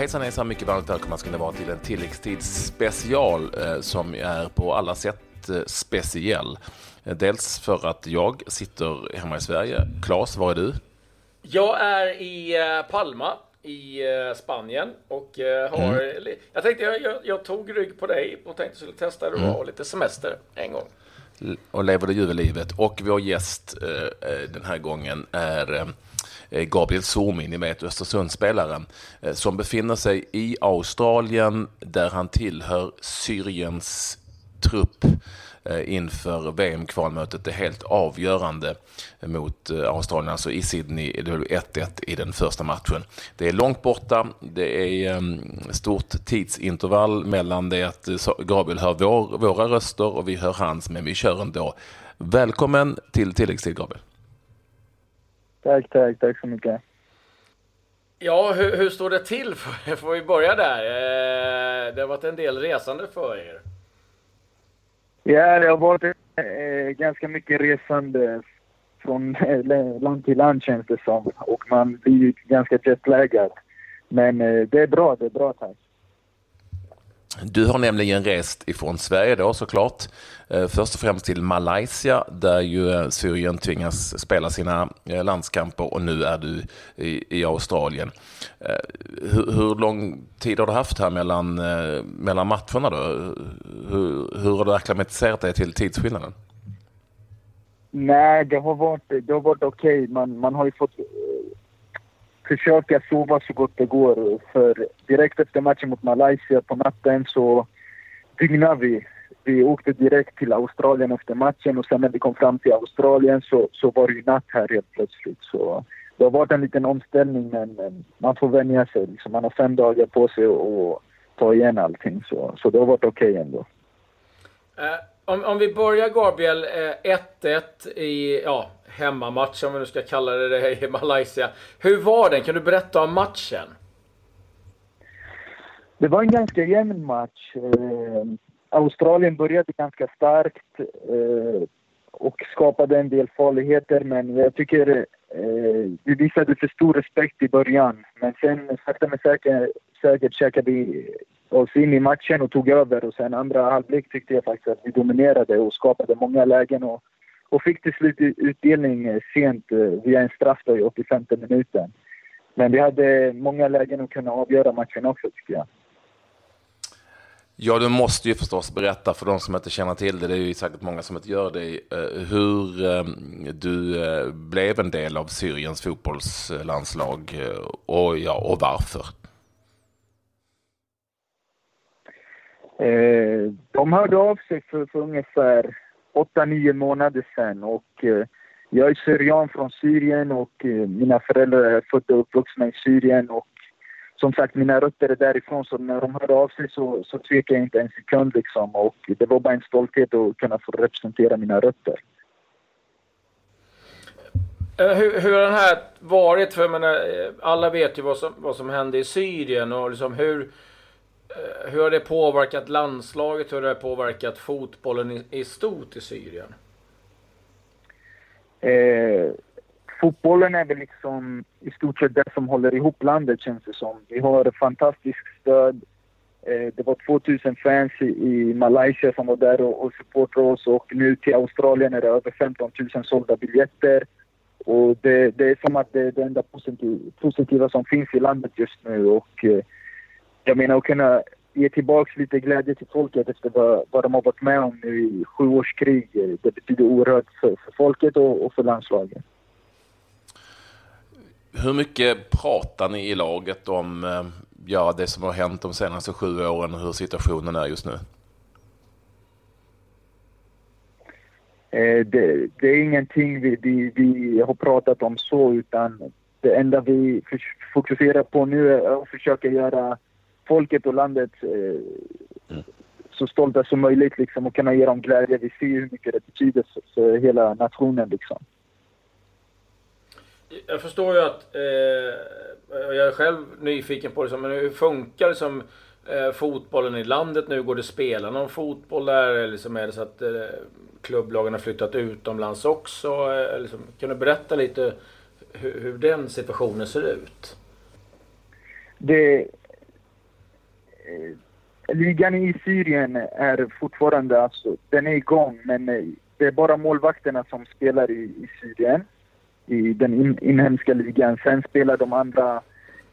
hejsan hejsan, mycket varmt välkomna ska ni vara till en tilläggstidsspecial eh, som är på alla sätt eh, speciell. Eh, dels för att jag sitter hemma i Sverige. Claes, var är du? Jag är i eh, Palma i Spanien och har... Mm. Jag tänkte jag, jag, jag, tog rygg på dig och tänkte skulle testa hur det mm. var lite semester en gång. Och lever det ljuvlivet. Och vår gäst den här gången är Eh, Gabriel Suomi, ni vet Östersundsspelaren, eh, som befinner sig i Australien där han tillhör Syriens trupp eh, inför VM-kvalmötet är helt avgörande mot Australien. Alltså i Sydney Det blev 1-1 i den första matchen. Det är långt borta. Det är ehm, stort tidsintervall mellan det att Gabriel hör vår, våra röster och vi hör hans, men vi kör ändå. Välkommen till tilläggstid, Gabriel. Tack, tack, tack så mycket. Ja, hur, hur står det till? Får vi börja där? Det har varit en del resande för er. Ja, det har varit eh, ganska mycket resande från eh, land till land känns det som. Och man blir ganska jetlaggad. Men eh, det är bra, det är bra tack. Du har nämligen rest ifrån Sverige då såklart. Eh, först och främst till Malaysia där ju eh, Syrien tvingas spela sina eh, landskamper och nu är du i, i Australien. Hur, hur, lång tid har du haft här mellan, mellan matcherna då? Hur, hur har du akklimatiserat dig till tidsskillnaden? Nej, det har varit, varit okej. Okay. Man, man har ju fått försöka sova så gott det går. För direkt efter matchen mot Malaysia på natten så dygnade vi. Vi åkte direkt till Australien efter matchen och sen när vi kom fram till Australien så, så var det ju natt här helt plötsligt. Så det har varit en liten omställning men, men man får vänja sig. Liksom. Man har fem dagar på sig att ta igen allting så, så det har varit okej okay ändå. Eh, om, om vi börjar Gabriel, eh, 1-1 i, ja, hemmamatch, om vi nu ska kalla det det, i Malaysia. Hur var den? Kan du berätta om matchen? Det var en ganska jämn match. Eh, Australien började ganska starkt eh, och skapade en del farligheter, men jag tycker eh, vi visade för stor respekt i början. Men sen sakta men säkert, säkert käkade vi oss in i matchen och tog över och sen andra halvlek tyckte jag faktiskt att vi dominerade och skapade många lägen och och fick till slut utdelning eh, sent eh, via en straff då i 85 minuten. Men vi hade många lägen att kunna avgöra matchen också tycker jag. Ja, du måste ju förstås berätta för de som inte känner till det, det är ju säkert många som inte gör det, eh, hur du blev en del av Syriens fotbollslandslag och, ja, och varför. Eh, de hörde av sig för, för ungefär åtta, nio månader sedan. Och, eh, jag är syrian från Syrien och eh, mina föräldrar är födda och uppvuxna i Syrien. Och, som sagt, mina rötter är därifrån, så när de hörde av sig så, så tvekade jag inte en sekund. Liksom. Och det var bara en stolthet att kunna få representera mina rötter. Eh, hur, hur har den här varit? För jag menar, eh, alla vet ju vad som, vad som hände i Syrien och liksom hur, Eh, hur har det påverkat landslaget? Hur har det påverkat fotbollen i, stort i Syrien? Eh, fotbollen är väl liksom i stort sett det som håller ihop landet känns det som. Vi har fantastiskt stöd. Eh, det var 2000 fans i, i Malaysia som var där och, och supportade oss och nu till Australien är det över 15 000 sålda biljetter. Och det, det är som att det är det enda positiva, positiva som finns i landet just nu och eh, jag menar att kunna ge tillbaka lite glädje till folket efter vad, vad de har varit med om nu i sju års krig. Det betyder oerhört för, för folket och, och för landslaget. Hur mycket pratar ni i laget om eh, ja, det som har hänt de senaste sju åren och hur situationen är just nu? Eh, det, det, är ingenting vi, vi, vi, har pratat om så, utan det enda vi fokuserar på nu är att försöka göra folket och landet eh, mm. så stolta som möjligt liksom, och kunna ge dem glädje. Vi ser hur mycket det betyder för, för hela nationen. Liksom. Jag förstår ju att, eh, jag är själv nyfiken på det, men hur funkar liksom, eh, fotbollen i landet nu? Går det att spela någon fotboll där? Eller liksom är det så att eh, klubblagen har flyttat utomlands också? Eh, liksom, kan du berätta lite hur, hur den situationen ser ut? Det, ligan i Syrien är fortfarande, alltså, den är igång men eh, det är bara målvakterna som spelar i, i Syrien, i den in, inhemska ligan. Sen spelar de andra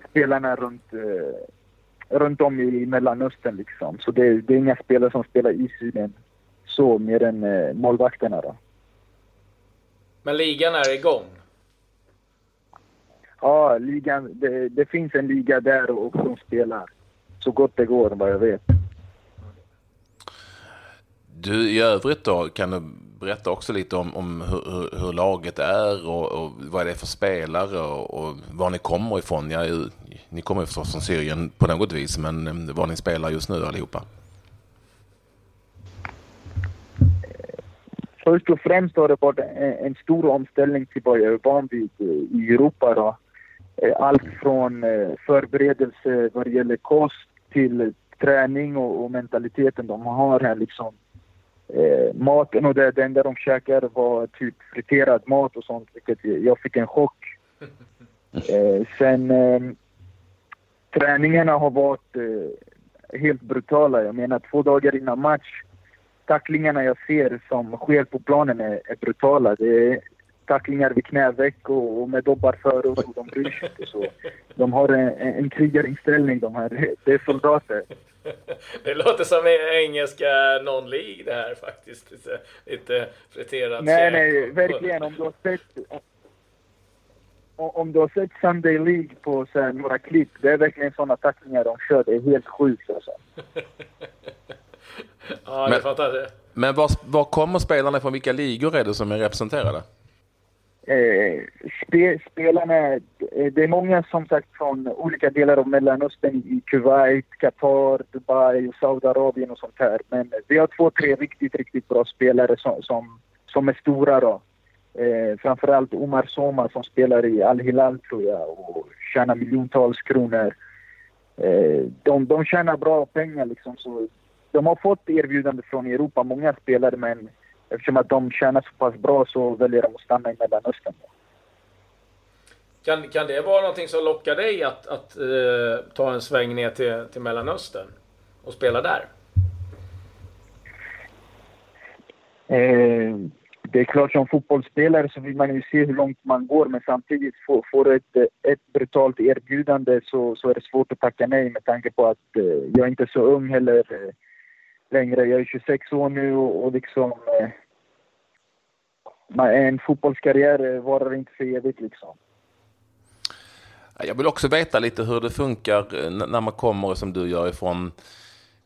spelarna runt, eh, runt om i Mellanöstern liksom. Så det, det är inga spelare som spelar i Syrien så mer än eh, målvakterna då. Men ligan är igång? Ja, ligan, det, det finns en liga där och de spelar så gott det går vad jag vet. Du, i övrigt då, kan du berätta också lite om, om hur, hur, laget är och, och, vad det är för spelare och, och var ni kommer ifrån? Ja, ni kommer ju förstås från Syrien på något vis, men eh, var ni spelar just nu allihopa? Först och främst har det varit en, stor omställning till vad jag är van vid eh, i Europa. Då. Eh, allt från förberedelse vad det gäller kost till träning och, och mentaliteten de har här liksom eh, maten och det, det enda de käkade var typ friterad mat och sånt, vilket jag fick en chock. Eh, sen eh, träningarna har varit eh, helt brutala. Jag menar två dagar innan match, tacklingarna jag ser som sker på planen är, är brutala. Det är tacklingar vid knäveck och, och med dobbar före och så. De bryr sig inte så. De har en, en krigarinställning de här. Det är soldater. Det låter som engelska non-League det här faktiskt. Lite, lite friterat Nej, nej, verkligen. Om du har sett, om du har sett Sunday League på så här, några klipp, det är verkligen sådana tacklingar de kör. Det är helt sjukt alltså. ja, det är fantastiskt. Men var, var kommer spelarna från? Vilka ligor är det som är representerade? Eh, spe, spelarna, eh, det är många som sagt från olika delar av Mellanöstern, i Kuwait, Qatar, Dubai Saudiarabien och sånt här. Men vi har två, tre riktigt, riktigt bra spelare som, som, som är stora då. Eh, framförallt Omar Soma som spelar i Al-Hilal tror jag och tjänar miljontals kronor. Eh, de, de tjänar bra pengar liksom så de har fått erbjudande från Europa, många spelare men eftersom att de tjänar så pass bra så väljer de att stanna i Mellanöstern. Kan, kan det vara någonting som lockar dig att, att uh, ta en sväng ner till, till Mellanöstern och spela där? Eh, det är klart som fotbollsspelare så vill man ju se hur långt man går men samtidigt får, får ett, ett brutalt erbjudande så, så är det svårt att tacka nej med tanke på att eh, jag är inte så ung heller eh, längre. Jag är 26 år nu och, och liksom... Eh, en fotbollskarriär eh, varar inte för evigt liksom. Jag vill också veta lite hur det funkar eh, när man kommer som du gör ifrån,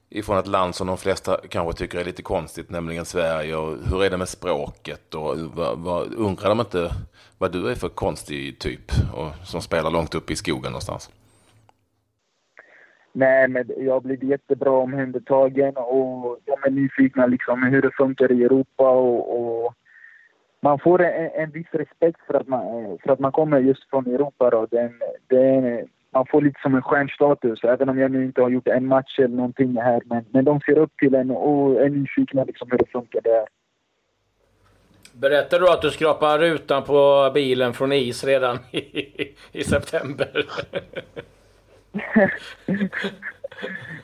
ifrån ett land som de flesta kanske tycker är lite konstigt, nämligen Sverige. Och hur är det med språket? Och vad, vad, undrar de inte vad du är för konstig typ och, som spelar långt upp i skogen någonstans? Nej, men jag har blivit jättebra omhändertagen och de är nyfikna liksom hur det funkar i Europa och, och man får en, en viss respekt för att man, för att man kommer just från Europa. Då. Den, den, man får lite som en stjärnstatus, även om jag nu inte har gjort en match eller någonting här. Men, men de ser upp till en och är nyfikna liksom hur det funkar där. Berättade du att du skrapar rutan på bilen från is redan i, i september?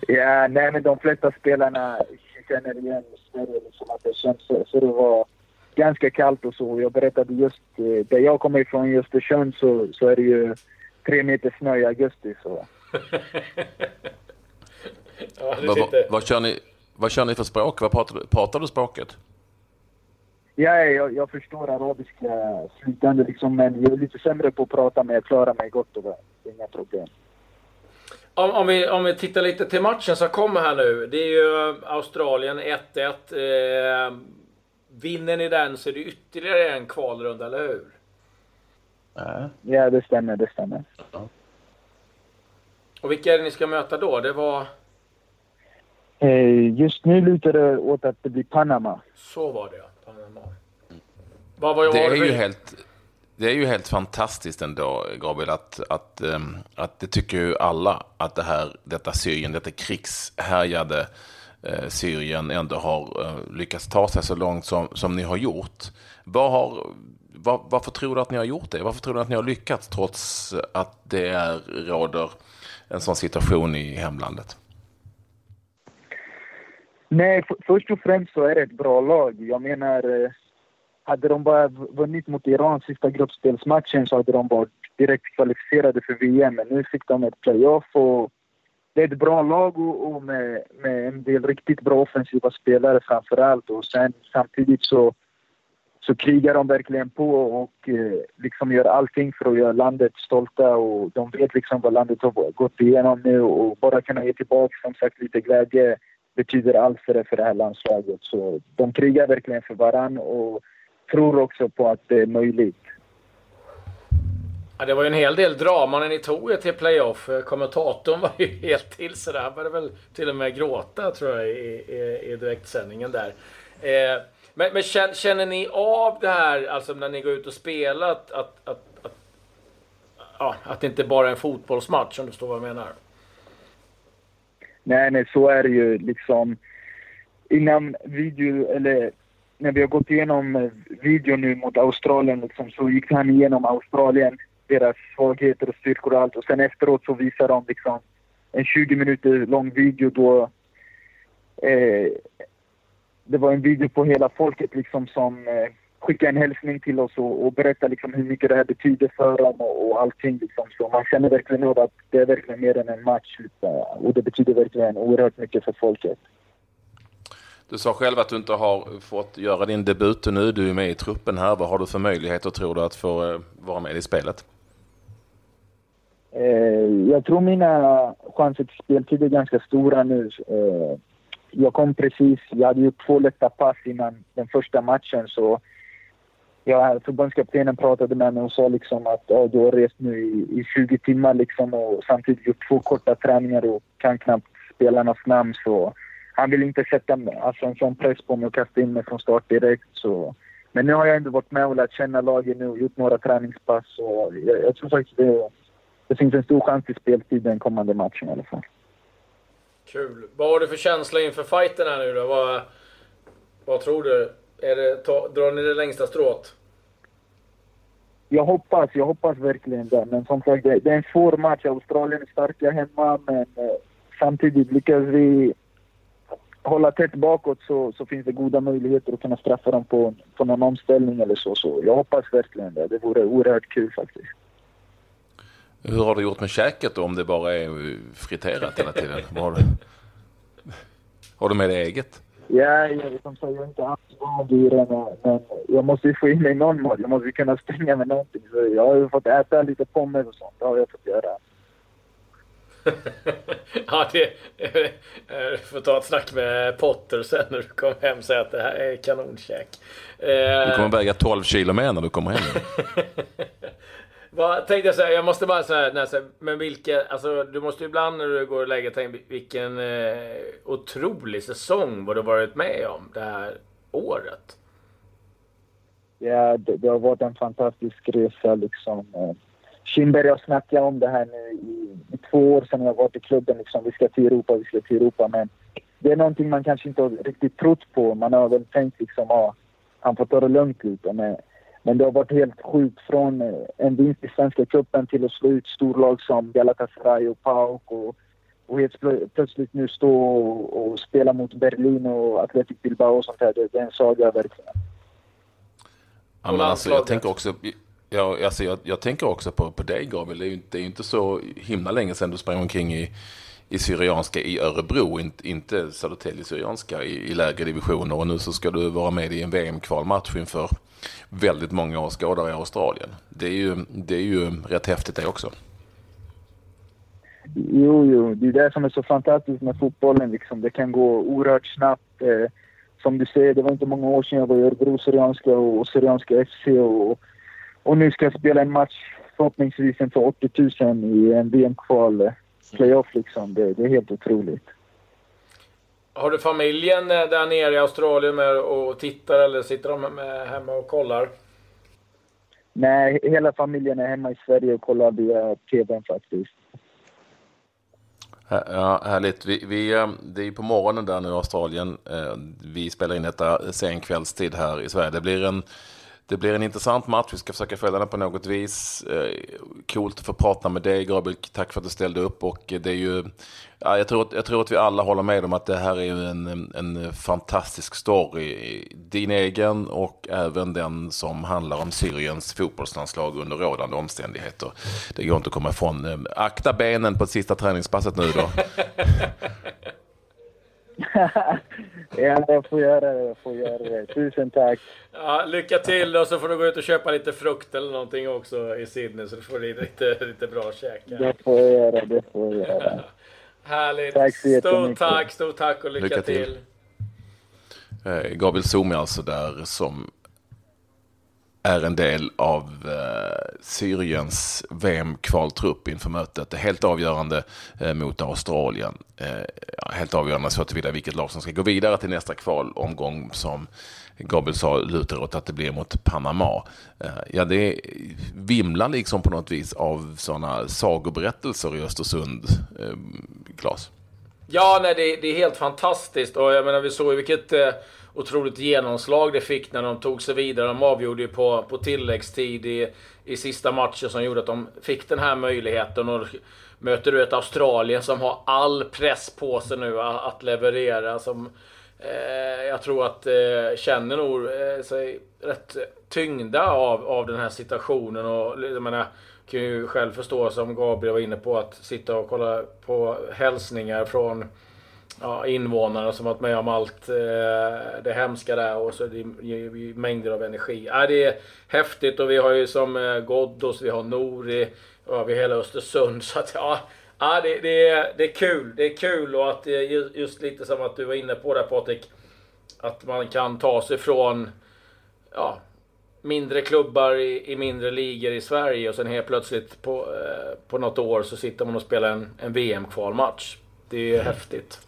ja, nej men de flesta spelarna känner igen Sverige liksom att det känns så, så det var ganska kallt och så. Jag berättade just, eh, där jag kommer ifrån, i Östersund, så, så är det ju tre meter snö i augusti. Så. ja, vad, vad, vad, kör ni, vad kör ni för språk? Vad pratar, du, pratar du språket? Ja, jag, jag förstår arabiska flytande liksom, men jag är lite sämre på att prata, men jag klarar mig gott och väl. Inga problem. Om, om, vi, om vi tittar lite till matchen som kommer här nu. Det är ju Australien 1-1. Eh, vinner ni den så är det ytterligare en kvalrunda, eller hur? Ja, det stämmer. Det stämmer. Och vilka är det ni ska möta då? Det var? Eh, just nu lutar det åt att det blir Panama. Så var det, ja. Panama. Vad var det är ju helt det är ju helt fantastiskt ändå, Gabriel, att, att, ehm, att det tycker ju alla att det här, detta Syrien, detta krigshärjade eh, Syrien ändå har eh, lyckats ta sig så långt som, som ni har gjort. Vad har, var, varför tror du att ni har gjort det? Varför tror du att ni har lyckats trots att det är, råder en sån situation i hemlandet? Nej, först och främst så är det ett bra lag. Jag menar, eh, hade de bara vunnit mot Iran sista gruppspelsmatchen så hade de varit direkt kvalificerade för VM. Men nu fick de ett playoff och det är ett bra lag och, och med, med, en del riktigt bra offensiva spelare framför allt. Och sen samtidigt så, så krigar de verkligen på och eh, liksom gör allting för att göra landet stolta. Och de vet liksom vad landet har gått igenom nu och bara kunna ge tillbaka som sagt lite glädje betyder allt för det, för det här landslaget. Så de krigar verkligen för varann och tror också på att det är möjligt. Ja, det var ju en hel del drama när ni tog er till playoff. Kommentatorn var ju helt till sig där. Han började väl till och med gråta tror jag i, i, i direktsändningen där. Eh, men, men känner, känner, ni av det här, alltså när ni går ut och spelar, att, att, att, att, ja, att det inte bara är en fotbollsmatch om du förstår vad jag menar? Nej, nej, så är det ju liksom. Innan video, eller när vi har gått igenom eh, videon nu mot Australien liksom, så gick han igenom Australien deras svagheter och styrkor och allt. Och sen efteråt så visar de liksom en 20 minuter lång video då eh, det var en video på hela folket liksom som eh, skickade en hälsning till oss och, och berättade liksom hur mycket det här betyder för dem och, och allting. Liksom. Så man känner verkligen att det är verkligen mer än en match. Eh, och det betyder verkligen oerhört mycket för folket. Du sa själv att du inte har fått göra din debut nu. Du är med i truppen här. Vad har du för möjligheter tror du att få eh, vara med i spelet? Eh, jag tror mina chanser till speltid är ganska stora nu. Eh, jag kom precis, jag hade gjort två lätta pass innan den första matchen så ja, förbundskaptenen pratade med mig och sa liksom att ja, du har rest nu i, i 20 timmar liksom och samtidigt gjort två korta träningar och kan knappt spelarnas namn så han vill inte sätta alltså, en sån press på mig och kasta in mig från start direkt. Så. Men nu har jag ändå varit med och lärt känna laget nu och gjort några träningspass och jag, jag tror faktiskt det det finns en stor chans till speltid den kommande matchen i alla fall. Kul. Vad har du för känsla inför fighten här nu då? Vad, vad tror du? Är det, ta, drar ni det längsta strået? Jag hoppas, jag hoppas verkligen det. Men som sagt, det, det är en svår match. Australien är starka hemma, men eh, samtidigt lyckas vi hålla tätt bakåt så, så finns det goda möjligheter att kunna straffa dem på, på någon omställning eller så. Så jag hoppas verkligen det. Det vore oerhört kul faktiskt. Hur har du gjort med käket då om det bara är friterat hela tiden? har, du, har du med dig eget? Ja, jag, som sagt, jag är inte alls van vid det, men jag måste ju få in mig någon mat. Jag måste ju kunna stänga med någonting. Så jag har ju fått äta lite pommes och sånt. Det har jag fått göra. ja, det... Du får ta ett snack med Potter sen när du kommer hem och säga att det här är kanonkäk. Du kommer väga 12 kilo mer när du kommer hem. Vad tänkte jag säga, jag måste bara säga, men vilken, alltså du måste ju ibland när du går och lägger tänka vilken eh, otrolig säsong vad du varit med om det här året. Ja, det, det har varit en fantastisk resa liksom. Kindberg har snackat om det här nu i, i två år sedan jag varit i klubben liksom. Vi ska till Europa, vi ska till Europa. Men det är någonting man kanske inte har riktigt trott på. Man har väl tänkt liksom, ja, han får ta det lugnt lite. Men men det har varit helt sjukt från eh, en vinst i Svenska cupen till att slå ut storlag som Galatasaray och PAOK och, och helt plötsligt nu stå och, och, spela mot Berlin och Athletic Bilbao och sånt här. Det, det är en saga verkligen. Ja, men alltså, jag tänker också... Jag, alltså, jag, jag tänker också på, på dig Gabriel. Det är ju inte, inte så himla länge sedan du sprang omkring i, i Syrianska i Örebro, inte, inte Södertälje Syrianska i, i lägre divisioner. Och nu så ska du vara med i en VM-kvalmatch inför väldigt många åskådare i Australien. Det är ju, det är ju rätt häftigt det också. Jo, jo, det är det som är så fantastiskt med fotbollen. Liksom. Det kan gå oerhört snabbt. Eh, som du säger, det var inte många år sedan jag var i Örebro Syrianska och Syrianska FC och, och nu ska jag spela en match förhoppningsvis inför 80 000 i en VM-kval eh, playoff liksom. Det, det är helt otroligt. Har du familjen eh, där nere i Australien med och tittar eller sitter de med hemma och kollar? Nej, hela familjen är hemma i Sverige och kollar via TVn faktiskt. Ja, härligt. Vi, vi, eh, det är på morgonen där nu i Australien. Vi spelar in detta sen kvällstid här i Sverige. Det blir en det blir en intressant match. Vi ska försöka följa den på något vis. Eh, coolt att få prata med dig, Gabriel. Tack för att du ställde upp. Och det är ju, ja, jag, tror att, jag tror att vi alla håller med om att det här är en, en fantastisk story. Din egen och även den som handlar om Syriens fotbollslandslag under rådande omständigheter. Det går inte att komma ifrån. Eh, akta benen på sista träningspasset nu då. ja, jag får göra det. Jag får göra det. Tusen tack. Ja, lycka till och så får du gå ut och köpa lite frukt eller någonting också i Sydney så du får lite, lite bra käk. Det får jag göra. Det får jag göra. Härligt. Tack så Stort tack, stort tack och lycka, lycka till. till. Eh, Gabriel Zoom är alltså där som är en del av eh, Syriens VM-kvaltrupp inför mötet. Det är helt avgörande eh, mot Australien. Eh, helt avgörande så att tillvida vilket lag som ska gå vidare till nästa kvalomgång som Gabriel sa lutar åt att det blir mot Panama. Eh, ja, det vimlar liksom på något vis av sådana sagoberättelser i Östersund, eh, Claes. Ja, nej, det, det, är helt fantastiskt och jag menar vi såg ju vilket eh, otroligt genomslag det fick när de tog sig vidare. De avgjorde ju på, på tilläggstid i, i sista matchen som gjorde att de fick den här möjligheten. Och möter du ett Australien som har all press på sig nu att leverera. Som, eh, jag tror att eh, känner nog eh, sig rätt tyngda av, av den här situationen. Och, jag menar, kan ju själv förstå, som Gabriel var inne på, att sitta och kolla på hälsningar från ja, invånarna som varit med om allt eh, det hemska där och så det ger mängder av energi. Ja, det är häftigt och vi har ju som eh, Ghoddos, vi har Nori, ja, vi har hela Östersund. Så att, ja, ja det, det, är, det är kul. Det är kul och att just lite som att du var inne på där Patrik. Att man kan ta sig från ja, mindre klubbar i, i, mindre ligor i Sverige och sen helt plötsligt på, eh, på något år så sitter man och spelar en, en VM-kvalmatch. Det är mm. häftigt.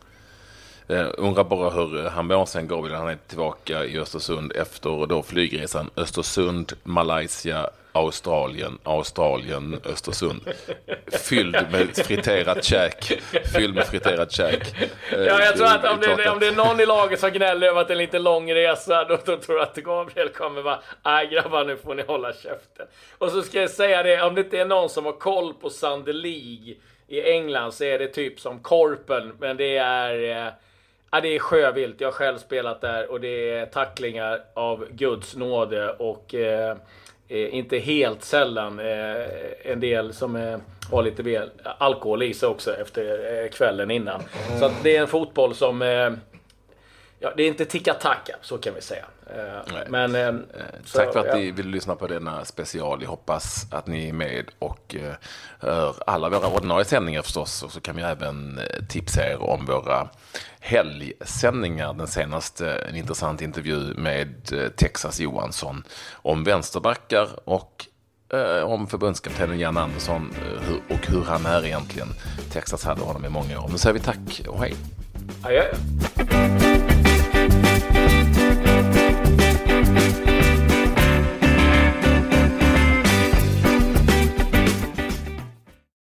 Eh, undrar bara hur han mår sen Gabriel. Han är tillbaka i Östersund efter då flygresan Östersund, Malaysia, Australien, Australien, Östersund. Fylld med friterat käk. Fylld med friterat käk. Eh, ja, jag tror att om det, om det är någon i laget som gnäller över att det är en lite lång resa, då, då tror jag att Gabriel kommer bara, nej grabbar nu får ni hålla käften. Och så ska jag säga det, om det inte är någon som har koll på Sunday League i England så är det typ som Korpen, men det är eh, Ja, det är sjövilt. Jag har själv spelat där och det är tacklingar av Guds nåde och eh, eh inte helt sällan eh, en del som eh, har lite väl alkohol i sig också efter eh, kvällen innan. Så att det är en fotboll som eh, Ja, det är inte ticka-tacka, så kan vi säga. Men, eh, så, Tack för att ja. ni vill lyssna på denna special. Jag hoppas att ni är med och hör alla våra ordinarie sändningar förstås. Och så kan vi även tipsa er om våra helgsändningar. Den senaste en intressant intervju med eh, Texas Johansson om vänsterbackar och eh, om förbundskaptenen Jan Andersson eh, hur, och hur han är egentligen. Texas hade honom i många år. Nu säger vi tack och hej. Adjö.